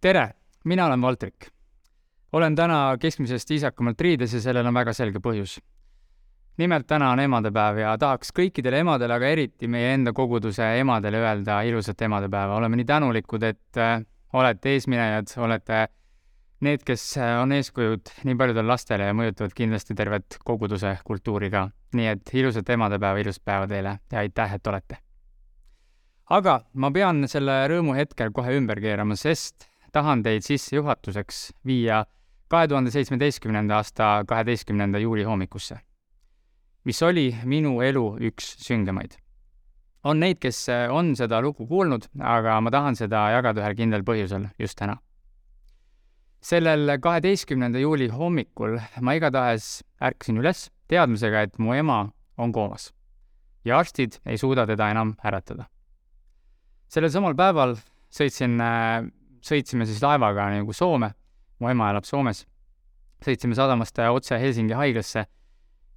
tere, mina olen Valtrik. olen täna keskmisest viisakamalt riides ja sellel on väga selge põhjus. nimelt täna on emadepäev ja tahaks kõikidele emadele, aga eriti meie enda koguduse emadele öelda ilusat emadepäeva. oleme nii tänulikud, et äh, olete eesminejad, olete need, kes äh, on eeskujud nii paljudele lastele ja mõjutavad kindlasti tervet koguduse kultuuri ka. nii et ilusat emadepäeva, ilusat päeva teile ja aitäh, et olete aga ma pean selle rõõmu hetkel kohe ümber keerama, sest tahan teid sissejuhatuseks viia kahe tuhande seitsmeteistkümnenda aasta kaheteistkümnenda juuli hommikusse, mis oli minu elu üks süngemaid. on neid, kes on seda lugu kuulnud, aga ma tahan seda jagada ühel kindlal põhjusel just täna. sellel kaheteistkümnenda juuli hommikul ma igatahes ärkasin üles teadmisega, et mu ema on koomas ja arstid ei suuda teda enam äratada. sellel samal päeval sõitsin äh, sõitsime siis laevaga nagu Soome, mu ema elab Soomes, sõitsime sadamast otse Helsingi haiglasse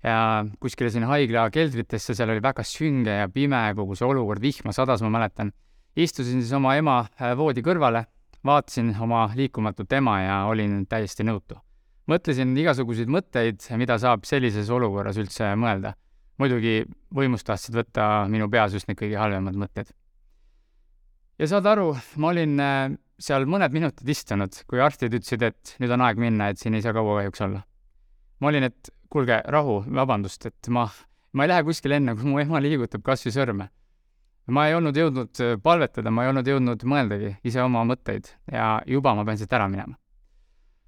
ja kuskile sinna haigla keldritesse, seal oli väga sünge ja pime, kogu see olukord, vihma sadas, ma mäletan. istusin siis oma ema äh, voodi kõrvale, vaatasin oma liikumatut ema ja olin täiesti nõutu. mõtlesin igasuguseid mõtteid, mida saab sellises olukorras üldse mõelda. muidugi võimust tahtsid võtta minu peas just need kõige halvemad mõtted. ja saad aru, ma olin äh, seal mõned minutid istunud, kui arstid ütlesid, et nüüd on aeg minna, et siin ei saa kaua kahjuks olla. ma olin, et kuulge, rahu, vabandust, et ma, ma ei lähe kuskile enne, kui mu ema liigutab kas või sõrme. ma ei olnud jõudnud äh, palvetada, ma ei olnud jõudnud mõeldagi ise oma mõtteid ja juba ma pean siit ära minema.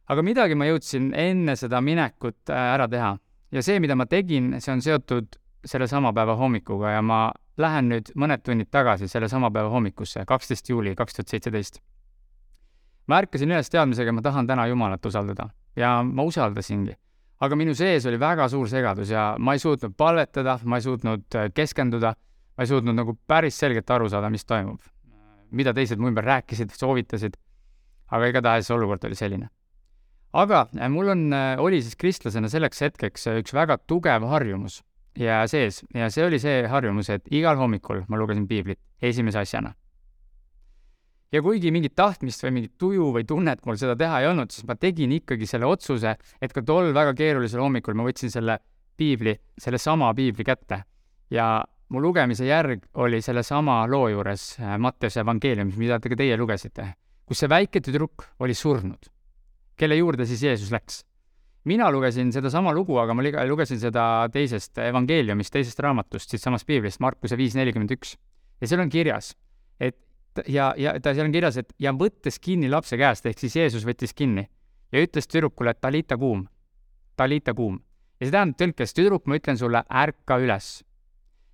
aga midagi ma jõudsin enne seda minekut äh, ära teha ja see, mida ma tegin, see on seotud selle sama päeva hommikuga ja ma lähen nüüd mõned tunnid tagasi selle sama päeva hommikusse, kaksteist juuli kaks tuhat seitseteist ma ärkasin üles teadmisega, ma tahan täna Jumalat usaldada ja ma usaldasingi. aga minu sees oli väga suur segadus ja ma ei suutnud palvetada, ma ei suutnud äh, keskenduda, ma ei suutnud nagu päris selgelt aru saada, mis toimub. mida teised mu ümber rääkisid, soovitasid, aga igatahes olukord oli selline. aga äh, mul on, äh, oli siis kristlasena selleks hetkeks üks väga tugev harjumus ja sees ja see oli see harjumus, et igal hommikul ma lugesin piiblit esimese asjana ja kuigi mingit tahtmist või mingit tuju või tunnet mul seda teha ei olnud, siis ma tegin ikkagi selle otsuse, et ka tol väga keerulisel hommikul ma võtsin selle piibli, sellesama piibli kätte ja mu lugemise järg oli sellesama loo juures äh, Matteuse evangeeliumis, mida te ka teie lugesite, kus see väike tüdruk oli surnud, kelle juurde siis Jeesus läks. mina lugesin sedasama lugu, aga ma lugesin seda teisest evangeeliumist, teisest raamatust, siitsamast piiblist, Markuse viis nelikümmend üks. ja seal on kirjas, et ja, ja ta seal on kirjas, et ja võttes kinni lapse käest, ehk siis Jeesus võttis kinni ja ütles tüdrukule, talita kuum, talita kuum. ja see tähendab tõlkes, tüdruk, ma ütlen sulle, ärka üles.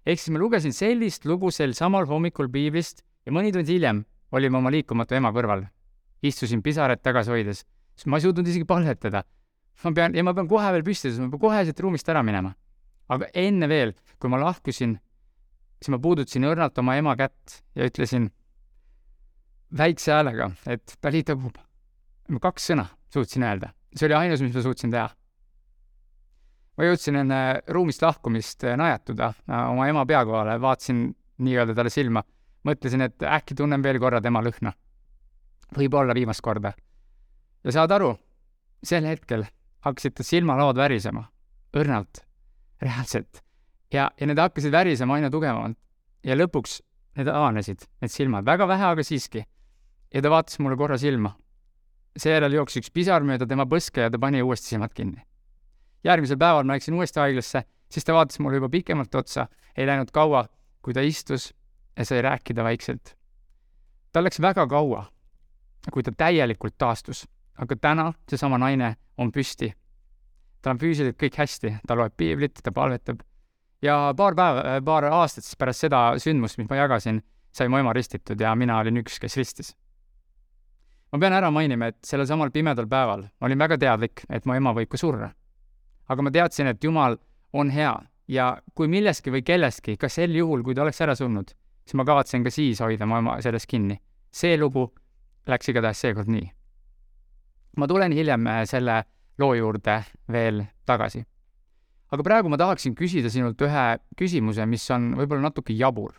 ehk siis ma lugesin sellist lugu sel samal hommikul piiblist ja mõni tund hiljem olime oma liikumatu ema kõrval. istusin pisarat tagasi hoides, sest ma ei suutnud isegi palvetada. ma pean, ja ma pean kohe veel püsti tõusma, ma pean kohe siit ruumist ära minema. aga enne veel, kui ma lahkusin, siis ma puudutasin õrnalt oma ema kätt ja ütlesin väikse häälega, et Dalita Kum. ma kaks sõna suutsin öelda, see oli ainus, mis ma suutsin teha. ma jõudsin enne ruumist lahkumist najatuda oma ema pea kohale, vaatasin nii-öelda talle silma, mõtlesin, et äkki tunnen veel korra tema lõhna. võib-olla viimast korda. ja saad aru, sel hetkel hakkasid ta silmalood värisema, õrnalt, reaalselt. ja, ja need hakkasid värisema aina tugevamalt. ja lõpuks need avanesid, need silmad, väga vähe, aga siiski ja ta vaatas mulle korra silma. seejärel jooksis üks pisar mööda tema põske ja ta pani uuesti silmad kinni. järgmisel päeval ma läksin uuesti haiglasse, siis ta vaatas mulle juba pikemalt otsa, ei läinud kaua, kui ta istus ja sai rääkida vaikselt. tal läks väga kaua, kui ta täielikult taastus, aga täna seesama naine on püsti. tal on füüsiliselt kõik hästi, ta loeb piiblit, ta palvetab ja paar päeva, paar aastat siis pärast seda sündmust, mis ma jagasin, sai mu ema ristitud ja mina olin üks, kes ristis ma pean ära mainima, et sellel samal pimedal päeval ma olin väga teadlik, et mu ema võib ka surra. aga ma teadsin, et Jumal on hea ja kui millestki või kellestki, ka sel juhul, kui ta oleks ära surnud, siis ma kavatsen ka siis hoida mu ema sellest kinni. see lugu läks igatahes seekord nii. ma tulen hiljem äh, selle loo juurde veel tagasi. aga praegu ma tahaksin küsida sinult ühe küsimuse, mis on võib-olla natuke jabur.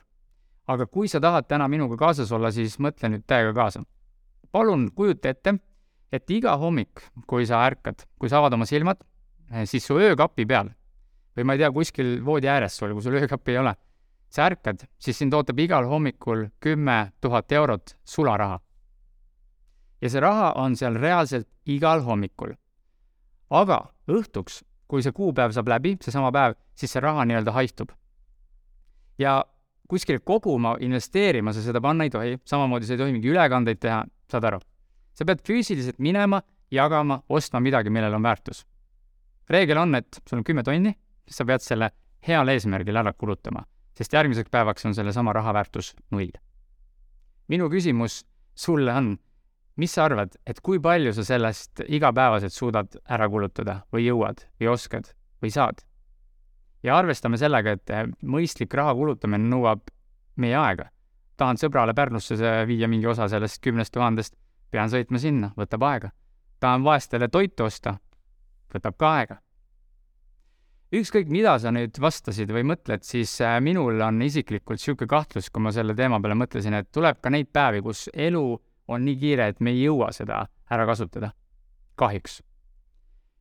aga kui sa tahad täna minuga kaasas olla, siis mõtle nüüd täiega kaasa palun kujuta ette, et iga hommik, kui sa ärkad, kui sa avad oma silmad, eh, siis su öökapi peal või ma ei tea, kuskil voodi ääres sul, kui sul öökappi ei ole, sa ärkad, siis sind ootab igal hommikul kümme tuhat eurot sularaha. ja see raha on seal reaalselt igal hommikul. aga õhtuks, kui see kuupäev saab läbi, seesama päev, siis see raha nii-öelda haihtub. ja kuskile koguma, investeerima sa seda panna ei tohi, samamoodi sa ei tohi mingeid ülekandeid teha, saad aru? sa pead füüsiliselt minema, jagama, ostma midagi, millel on väärtus. reegel on, et sul on kümme tonni, sa pead selle heal eesmärgil ära kulutama, sest järgmiseks päevaks on sellesama raha väärtus null. minu küsimus sulle on, mis sa arvad, et kui palju sa sellest igapäevaselt suudad ära kulutada või jõuad või oskad või saad? ja arvestame sellega, et mõistlik raha kulutamine nõuab meie aega. Tahan sõbrale Pärnusse viia mingi osa sellest kümnest tuhandest, pean sõitma sinna, võtab aega. tahan vaestele toitu osta, võtab ka aega. ükskõik, mida sa nüüd vastasid või mõtled, siis äh, minul on isiklikult niisugune kahtlus, kui ma selle teema peale mõtlesin, et tuleb ka neid päevi, kus elu on nii kiire, et me ei jõua seda ära kasutada. kahjuks.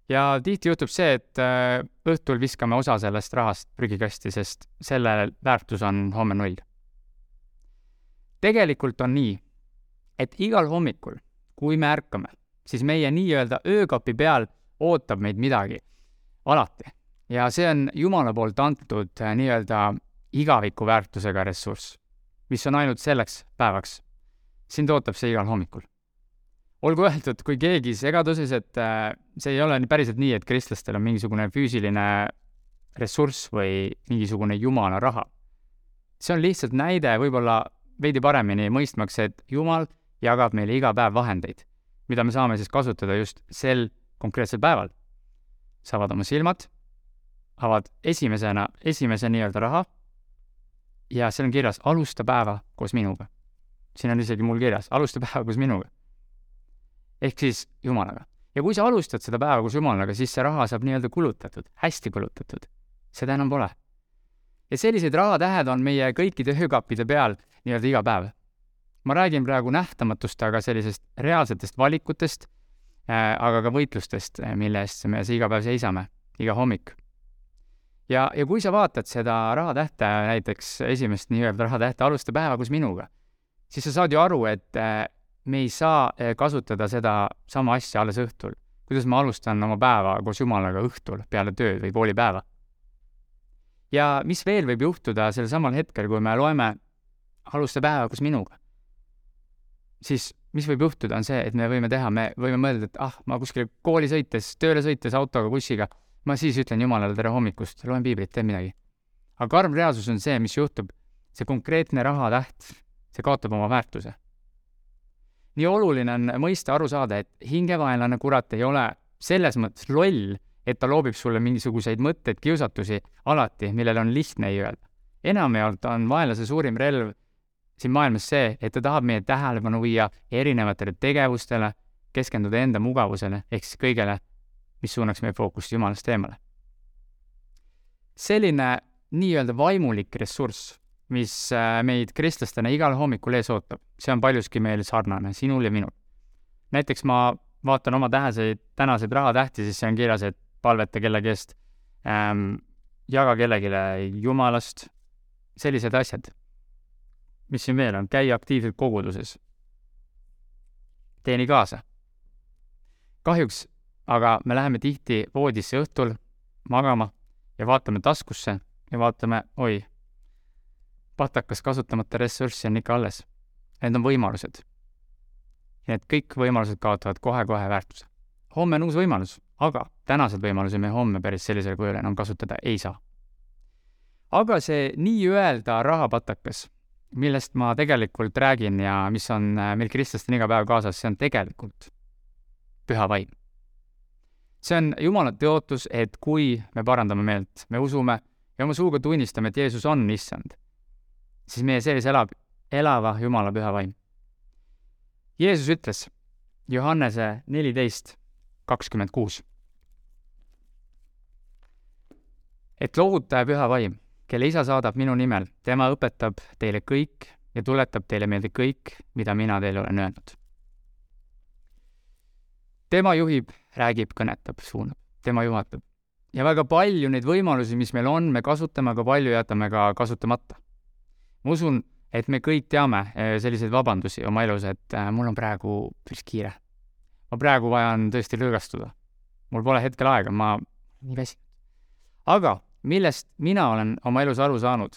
ja tihti juhtub see, et äh, õhtul viskame osa sellest rahast prügikasti, sest selle väärtus on homme null. Tegelikult on nii, et igal hommikul, kui me ärkame, siis meie nii-öelda öökapi peal ootab meid midagi, alati. ja see on Jumala poolt antud äh, nii-öelda igaviku väärtusega ressurss, mis on ainult selleks päevaks. sind ootab see igal hommikul. olgu öeldud, kui keegi segaduses, et äh, see ei ole päriselt nii, et kristlastel on mingisugune füüsiline ressurss või mingisugune jumala raha. see on lihtsalt näide võib-olla veidi paremini mõistmaks, et Jumal jagab meile iga päev vahendeid, mida me saame siis kasutada just sel konkreetsel päeval. sa avad oma silmad, avad esimesena, esimese nii-öelda raha ja seal on kirjas alusta päeva koos minuga. siin on isegi mul kirjas, alusta päeva koos minuga. ehk siis Jumalaga. ja kui sa alustad seda päeva koos Jumalaga, siis see raha saab nii-öelda kulutatud, hästi kulutatud. seda enam pole. Ja sellised rahatähed on meie kõikide öökappide peal nii-öelda iga päev ma räägin praegu nähtamatust, aga sellisest reaalsetest valikutest äh,, aga ka võitlustest, äh, mille eest me iga päev seisame, iga hommik. ja, ja kui sa vaatad seda rahatähte, näiteks esimest nii-öelda rahatähte Alusta päeva koos minuga, siis sa saad ju aru, et äh, me ei saa kasutada seda sama asja alles õhtul. kuidas ma alustan oma päeva koos Jumalaga õhtul peale tööd või koolipäeva? Ja mis veel võib juhtuda sel samal hetkel, kui me loeme Alusta päeva koos minuga siis mis võib juhtuda, on see, et me võime teha, me võime mõelda, et ah, ma kuskile kooli sõites, tööle sõites autoga, bussiga, ma siis ütlen Jumalale tere hommikust, loen piiblit, teen midagi. aga karm reaalsus on see, mis juhtub, see konkreetne rahatäht, see kaotab oma väärtuse. nii oluline on mõista, aru saada, et hingevaenlane, kurat, ei ole selles mõttes loll, et ta loobib sulle mingisuguseid mõtteid, kiusatusi alati, millele on lihtne ei öelda. enamjaolt on vaenlase suurim relv siin maailmas see, et ta tahab meie tähelepanu viia erinevatele tegevustele, keskenduda enda mugavusele, ehk siis kõigele, mis suunaks meie fookust Jumalast eemale. selline nii-öelda vaimulik ressurss, mis äh, meid kristlastena igal hommikul ees ootab, see on paljuski meil sarnane, sinul ja minul. näiteks ma vaatan oma täheseid, tänaseid rahatähti, siis see on kirjas, et palveta kellegi eest ähm,, jaga kellelegi Jumalast, sellised asjad mis siin veel on, käi aktiivselt koguduses. teeni kaasa. kahjuks aga me läheme tihti voodisse õhtul magama ja vaatame taskusse ja vaatame, oi, patakas kasutamata ressurssi on ikka alles. Need on võimalused. ja need kõik võimalused kaotavad kohe-kohe väärtuse. homme on uus võimalus, aga tänased võimalusi me homme päris sellisel kujul enam kasutada ei saa. aga see nii-öelda rahapatakas millest ma tegelikult räägin ja mis on äh, meil kristlastel iga päev kaasas, see on tegelikult püha vaim. see on Jumala tõotus, et kui me parandame meelt, me usume ja oma suuga tunnistame, et Jeesus on issand, siis meie sees elab elava Jumala püha vaim. Jeesus ütles Johannese neliteist kakskümmend kuus, et lohutaja püha vaim kelle isa saadab minu nimel, tema õpetab teile kõik ja tuletab teile meelde kõik, mida mina teile olen öelnud. tema juhib, räägib, kõnetab, suunab, tema juhatab. ja väga palju neid võimalusi, mis meil on, me kasutame, aga palju jätame ka kasutamata. ma usun, et me kõik teame eh, selliseid vabandusi oma elus, et eh, mul on praegu päris kiire. Ma praegu vajan tõesti lõõgastuda. mul pole hetkel aega, ma nii väsinud. aga millest mina olen oma elus aru saanud,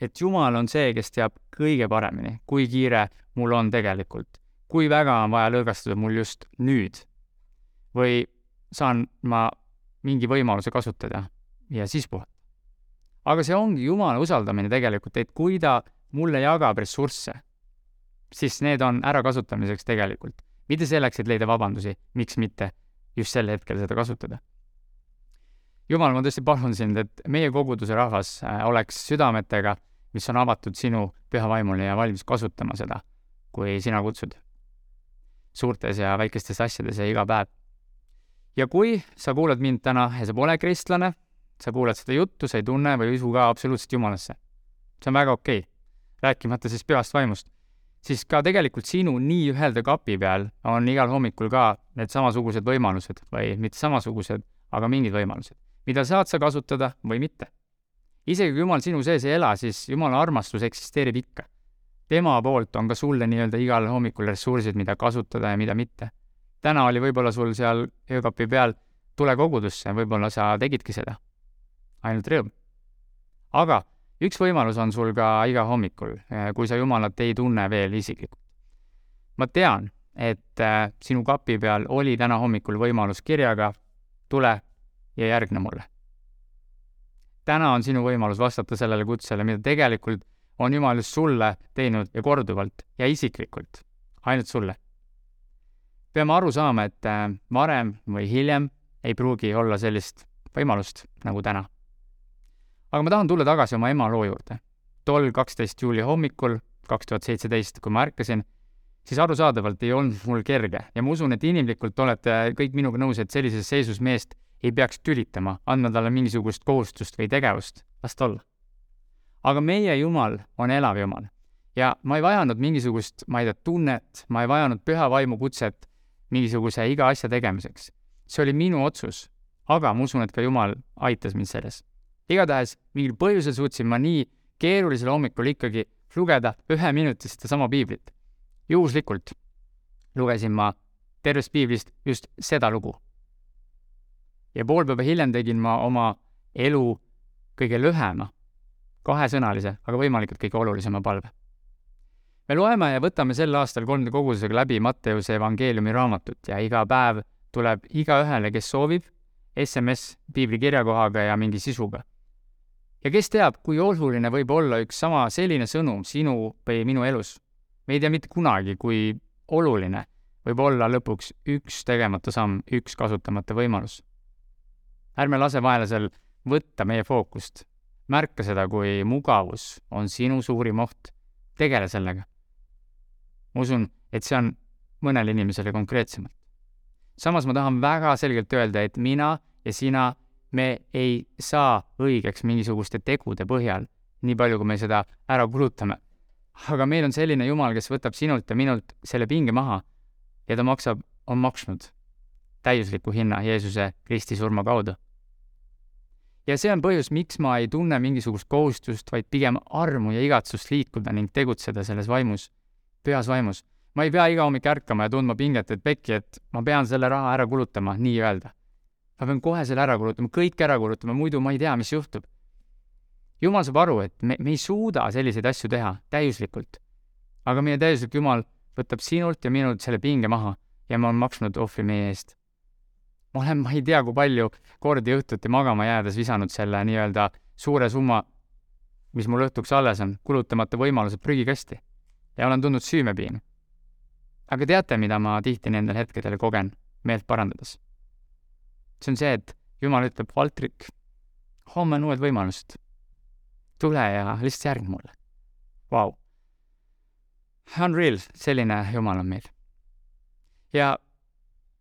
et Jumal on see, kes teab kõige paremini, kui kiire mul on tegelikult, kui väga on vaja lõõgastuda mul just nüüd. või saan ma mingi võimaluse kasutada ja siis puhata. aga see ongi Jumala usaldamine tegelikult, et kui ta mulle jagab ressursse, siis need on ärakasutamiseks tegelikult, mitte selleks, et leida vabandusi, miks mitte just sel hetkel seda kasutada jumal, ma tõesti palun sind, et meie koguduse rahvas äh, oleks südametega, mis on avatud sinu püha vaimule ja valmis kasutama seda, kui sina kutsud. suurtes ja väikestes asjades ja iga päev. ja kui sa kuulad mind täna ja sa pole kristlane, sa kuulad seda juttu, sa ei tunne või ei usu ka absoluutselt Jumalasse. see on väga okei okay., rääkimata siis pühast vaimust. Siis ka tegelikult sinu nii-öelda kapi peal on igal hommikul ka need samasugused võimalused või mitte samasugused, aga mingid võimalused mida saad sa kasutada või mitte. isegi kui Jumal sinu sees ei ela, siis Jumala armastus eksisteerib ikka. tema poolt on ka sulle nii-öelda igal hommikul ressursid, mida kasutada ja mida mitte. täna oli võib-olla sul seal öökapi peal tule kogudusse, võib-olla sa tegidki seda. ainult rõõm. aga üks võimalus on sul ka iga hommikul, eh, kui sa Jumalat ei tunne veel isiklikult. ma tean, et äh, sinu kapi peal oli täna hommikul võimalus kirjaga tule ja järgne mulle. täna on sinu võimalus vastata sellele kutsele, mida tegelikult on Jumal just sulle teinud ja korduvalt ja isiklikult, ainult sulle. peame aru saama, et äh, varem või hiljem ei pruugi olla sellist võimalust nagu täna. Aga ma tahan tulla tagasi oma ema loo juurde. tol kaksteist juuli hommikul kaks tuhat seitseteist, kui ma ärkasin, siis arusaadavalt ei olnud mul kerge ja ma usun, et inimlikult olete kõik minuga nõus, et sellises seisus meest ei peaks tülitama, andma talle mingisugust kohustust või tegevust, las ta olla. aga meie Jumal on elav Jumal ja ma ei vajanud mingisugust, ma ei tea, tunnet, ma ei vajanud püha vaimu kutset mingisuguse iga asja tegemiseks. see oli minu otsus, aga ma usun, et ka Jumal aitas mind selles. Igatahes mingil põhjusel suutsin ma nii keerulisel hommikul ikkagi lugeda ühe minuti sedasama piiblit. juhuslikult lugesin ma tervest piiblist just seda lugu ja pool päeva hiljem tegin ma oma elu kõige lühema, kahesõnalise, aga võimalikult kõige olulisema palve. me loeme ja võtame sel aastal kolmanda kogudusega läbi Matteuse evangeeliumi raamatut ja iga päev tuleb igaühele, kes soovib, SMS piibli kirjakohaga ja mingi sisuga. Ja kes teab, kui oluline võib olla üks sama selline sõnum sinu või minu elus. me ei tea mitte kunagi, kui oluline võib olla lõpuks üks tegemata samm, üks kasutamata võimalus ärme lase vaenlasel võtta meie fookust. märka seda, kui mugavus on sinu suurim oht. tegele sellega. ma usun, et see on mõnele inimesele konkreetsemalt. samas ma tahan väga selgelt öelda, et mina ja sina, me ei saa õigeks mingisuguste tegude põhjal, nii palju, kui me seda ära kulutame. aga meil on selline Jumal, kes võtab sinult ja minult selle pinge maha ja ta maksab, on maksnud täiusliku hinna Jeesuse Kristi surma kaudu ja see on põhjus, miks ma ei tunne mingisugust kohustust, vaid pigem armu ja igatsust liikuda ning tegutseda selles vaimus, pühas vaimus. ma ei pea iga hommik ärkama ja tundma pinget, et pekki, et ma pean selle raha ära kulutama, nii-öelda. Ma pean kohe selle ära kulutama, kõik ära kulutama, muidu ma ei tea, mis juhtub. jumal saab aru, et me, me ei suuda selliseid asju teha täiuslikult. aga meie täiuslik Jumal võtab sinult ja minult selle pinge maha ja ma olen maksnud ohvri meie eest ma olen, ma ei tea, kui palju kordi õhtuti magama jäädes visanud selle nii-öelda suure summa, mis mul õhtuks alles on, kulutamata võimalused prügikasti. ja olen tundnud süümepiina. aga teate, mida ma tihti nendel hetkedel kogen meelt parandades? See on see, et Jumal ütleb, Valtrik, homme on uued võimalused. tule ja lihtsalt järgne mulle. Vau. Unreal, selline Jumal on meil. ja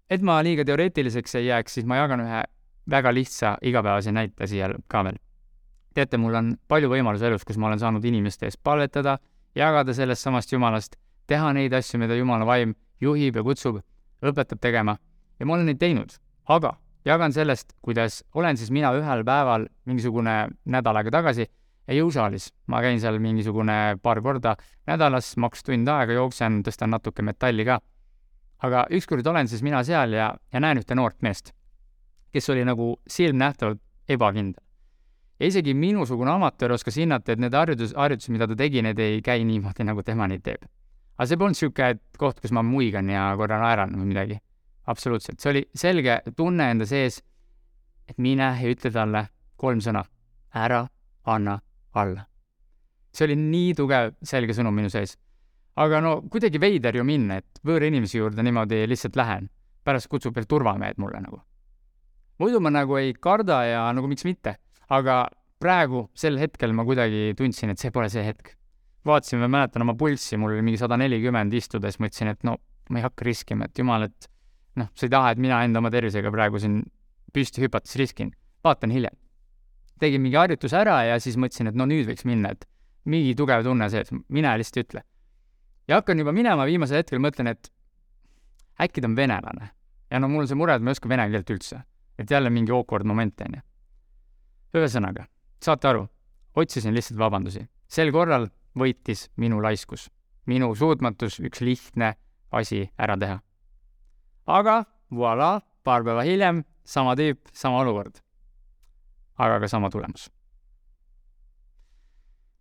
et ma liiga teoreetiliseks ei jääks, siis ma jagan ühe väga lihtsa igapäevase näite siia ka veel. teate, mul on palju võimalusi elus, kus ma olen saanud inimeste eest palvetada, jagada sellest samast Jumalast, teha neid asju, mida Jumala vaim juhib ja kutsub, õpetab tegema ja ma olen neid teinud, aga jagan sellest, kuidas olen siis mina ühel päeval mingisugune nädal aega tagasi jõusaalis, ma käin seal mingisugune paar korda nädalas, maks tund aega, jooksen, tõstan natuke metalli ka. aga ükskord olen siis mina seal ja, ja näen ühte noort meest, kes oli nagu silmnähtavalt ebakindel. ja isegi minusugune amatöör oskas hinnata, et need harjutus, harjutused, mida ta tegi, need ei käi niimoodi, nagu tema neid teeb. aga see polnud niisugune koht, kus ma muigan ja korra naeran või midagi absoluutselt, see oli selge tunne enda sees, et mine ja ütle talle kolm sõna. ära anna alla. see oli nii tugev, selge sõnum minu sees. aga no kuidagi veider ju minna, et võõra inimese juurde niimoodi lihtsalt lähen. pärast kutsub veel turvamehed mulle nagu. muidu ma nagu ei karda ja nagu miks mitte, aga praegu, sel hetkel ma kuidagi tundsin, et see pole see hetk. vaatasin, ma mäletan oma pulssi, mul oli mingi sada nelikümmend istudes, mõtlesin, et no ma ei hakka riskima, et jumal, et noh, sa ei taha, et mina enda oma tervisega praegu siin püsti hüpates riskin, vaatan hiljem. tegin mingi harjutuse ära ja siis mõtlesin, et no nüüd võiks minna, et mingi tugev tunne sees, mine lihtsalt ütle. ja hakkan juba minema, viimasel hetkel mõtlen, et äkki ta on venelane. ja no mul on see mure, et ma ei oska vene keelt üldse. et jälle mingi awkward moment, on ju. ühesõnaga, saate aru, otsisin lihtsalt vabandusi. sel korral võitis minu laiskus, minu suutmatus üks lihtne asi ära teha aga voilà, paar päeva hiljem sama tüüp, sama olukord. aga ka sama tulemus.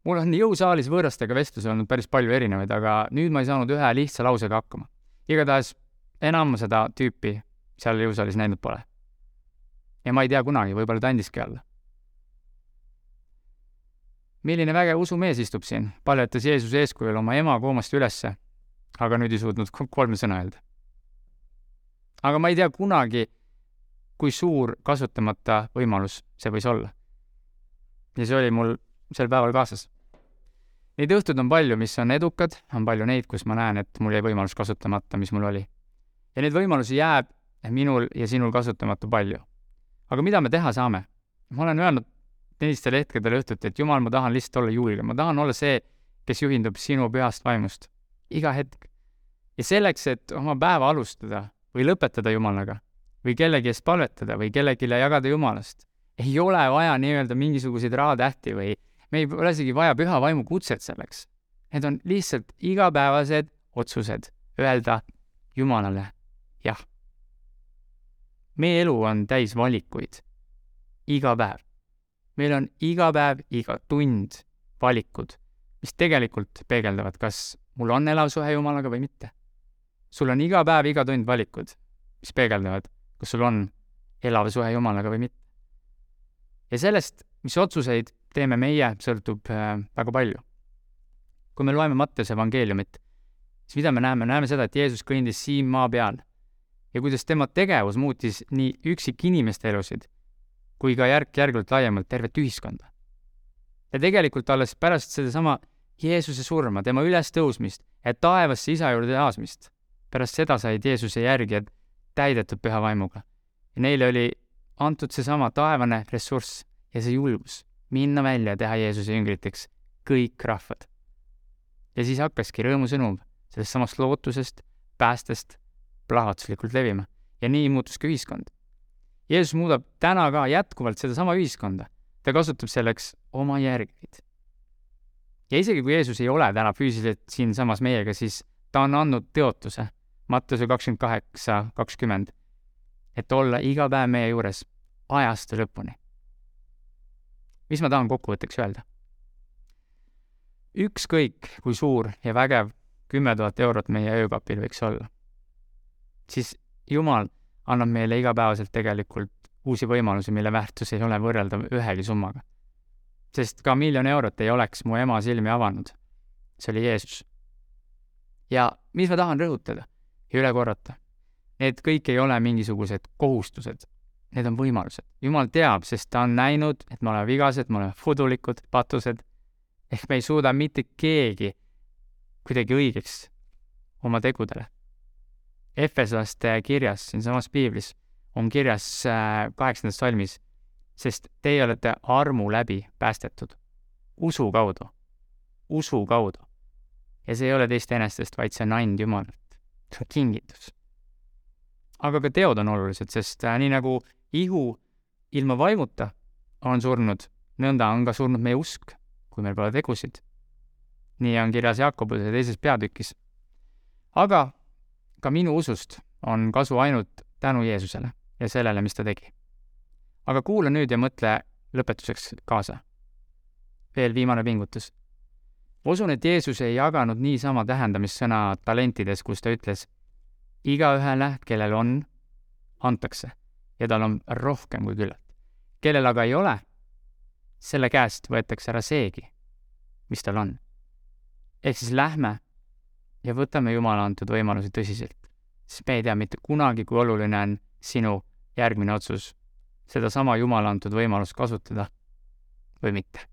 mul on jõusaalis võõrastega vestlusi olnud päris palju erinevaid, aga nüüd ma ei saanud ühe lihtsa lausega hakkama. igatahes enam seda tüüpi seal jõusaalis näinud pole. ja ma ei tea kunagi, võib-olla ta andiski alla. milline vägev usumees istub siin, paljatas Jeesuse eeskujul oma ema koomast ülesse, aga nüüd ei suutnud kolme sõna öelda aga ma ei tea kunagi, kui suur kasutamata võimalus see võis olla. ja see oli mul sel päeval kaasas. Neid õhtuid on palju, mis on edukad, on palju neid, kus ma näen, et mul jäi võimalus kasutamata, mis mul oli. ja neid võimalusi jääb minul ja sinul kasutamata palju. aga mida me teha saame? ma olen öelnud teistel hetkedel õhtuti, et jumal, ma tahan lihtsalt olla julge, ma tahan olla see, kes juhindub sinu pühast vaimust. iga hetk. ja selleks, et oma päeva alustada, või lõpetada Jumalaga või kellegi eest palvetada või kellelegi jagada Jumalast. ei ole vaja nii-öelda mingisuguseid rahatähti või me ei ole isegi vaja püha vaimu kutset selleks. Need on lihtsalt igapäevased otsused öelda Jumalale jah. meie elu on täis valikuid. iga päev. meil on iga päev, iga tund valikud, mis tegelikult peegeldavad, kas mul on elav suhe Jumalaga või mitte sul on iga päev, iga tund valikud, mis peegeldavad, kas sul on elav suhe Jumalaga või mitte. ja sellest, mis otsuseid teeme meie, sõltub äh, väga palju. kui me loeme Mattiuse evangeeliumit, siis mida me näeme, näeme seda, et Jeesus kõndis siin maa peal ja kuidas tema tegevus muutis nii üksikinimeste elusid kui ka järk-järgult laiemalt tervet ühiskonda. ja tegelikult alles pärast sedasama Jeesuse surma, tema ülestõusmist ja taevasse isa juurde naasmist pärast seda said Jeesuse järgijad täidetud püha vaimuga. ja neile oli antud seesama taevane ressurss ja see julgus minna välja ja teha Jeesuse jüngriteks kõik rahvad. ja siis hakkaski rõõmusõnum sellest samast lootusest, päästest plahvatuslikult levima ja nii muutus ka ühiskond. Jeesus muudab täna ka jätkuvalt sedasama ühiskonda, ta kasutab selleks oma järgijaid. ja isegi kui Jeesus ei ole täna füüsiliselt siinsamas meiega, siis ta on andnud tõotuse Mattuse kakskümmend kaheksa, kakskümmend, et olla iga päev meie juures ajastu lõpuni. mis ma tahan kokkuvõtteks öelda? ükskõik, kui suur ja vägev kümme tuhat eurot meie öökapil võiks olla, siis Jumal annab meile igapäevaselt tegelikult uusi võimalusi, mille väärtus ei ole võrreldav ühegi summaga. sest ka miljon eurot ei oleks mu ema silmi avanud. see oli Jeesus. ja mis ma tahan rõhutada ja üle korrata. Need kõik ei ole mingisugused kohustused, need on võimalused. jumal teab, sest ta on näinud, et me oleme vigased, me oleme fudulikud, patused, ehk me ei suuda mitte keegi kuidagi õigeks oma tegudele. Efeslaste kirjas siinsamas piiblis on kirjas äh, kaheksandas salmis, sest teie olete armu läbi päästetud, usu kaudu, usu kaudu. ja see ei ole teist enestest, vaid see on and Jumalalt on kingitus. aga ka teod on olulised, sest äh, nii nagu ihu ilma vaimuta on surnud, nõnda on ka surnud meie usk, kui meil pole tegusid. nii on kirjas Jakobuse teises peatükis. aga ka minu usust on kasu ainult tänu Jeesusele ja sellele, mis ta tegi. aga kuula nüüd ja mõtle lõpetuseks kaasa. veel viimane pingutus. Ma usun, et Jeesus ei jaganud niisama tähendamissõna talentides, kus ta ütles, igaühele, kellel on, antakse ja tal on rohkem kui küllalt. kellel aga ei ole, selle käest võetakse ära seegi, mis tal on. ehk siis lähme ja võtame Jumala antud võimalusi tõsiselt, sest me ei tea mitte kunagi, kui oluline on sinu järgmine otsus sedasama Jumala antud võimalust kasutada või mitte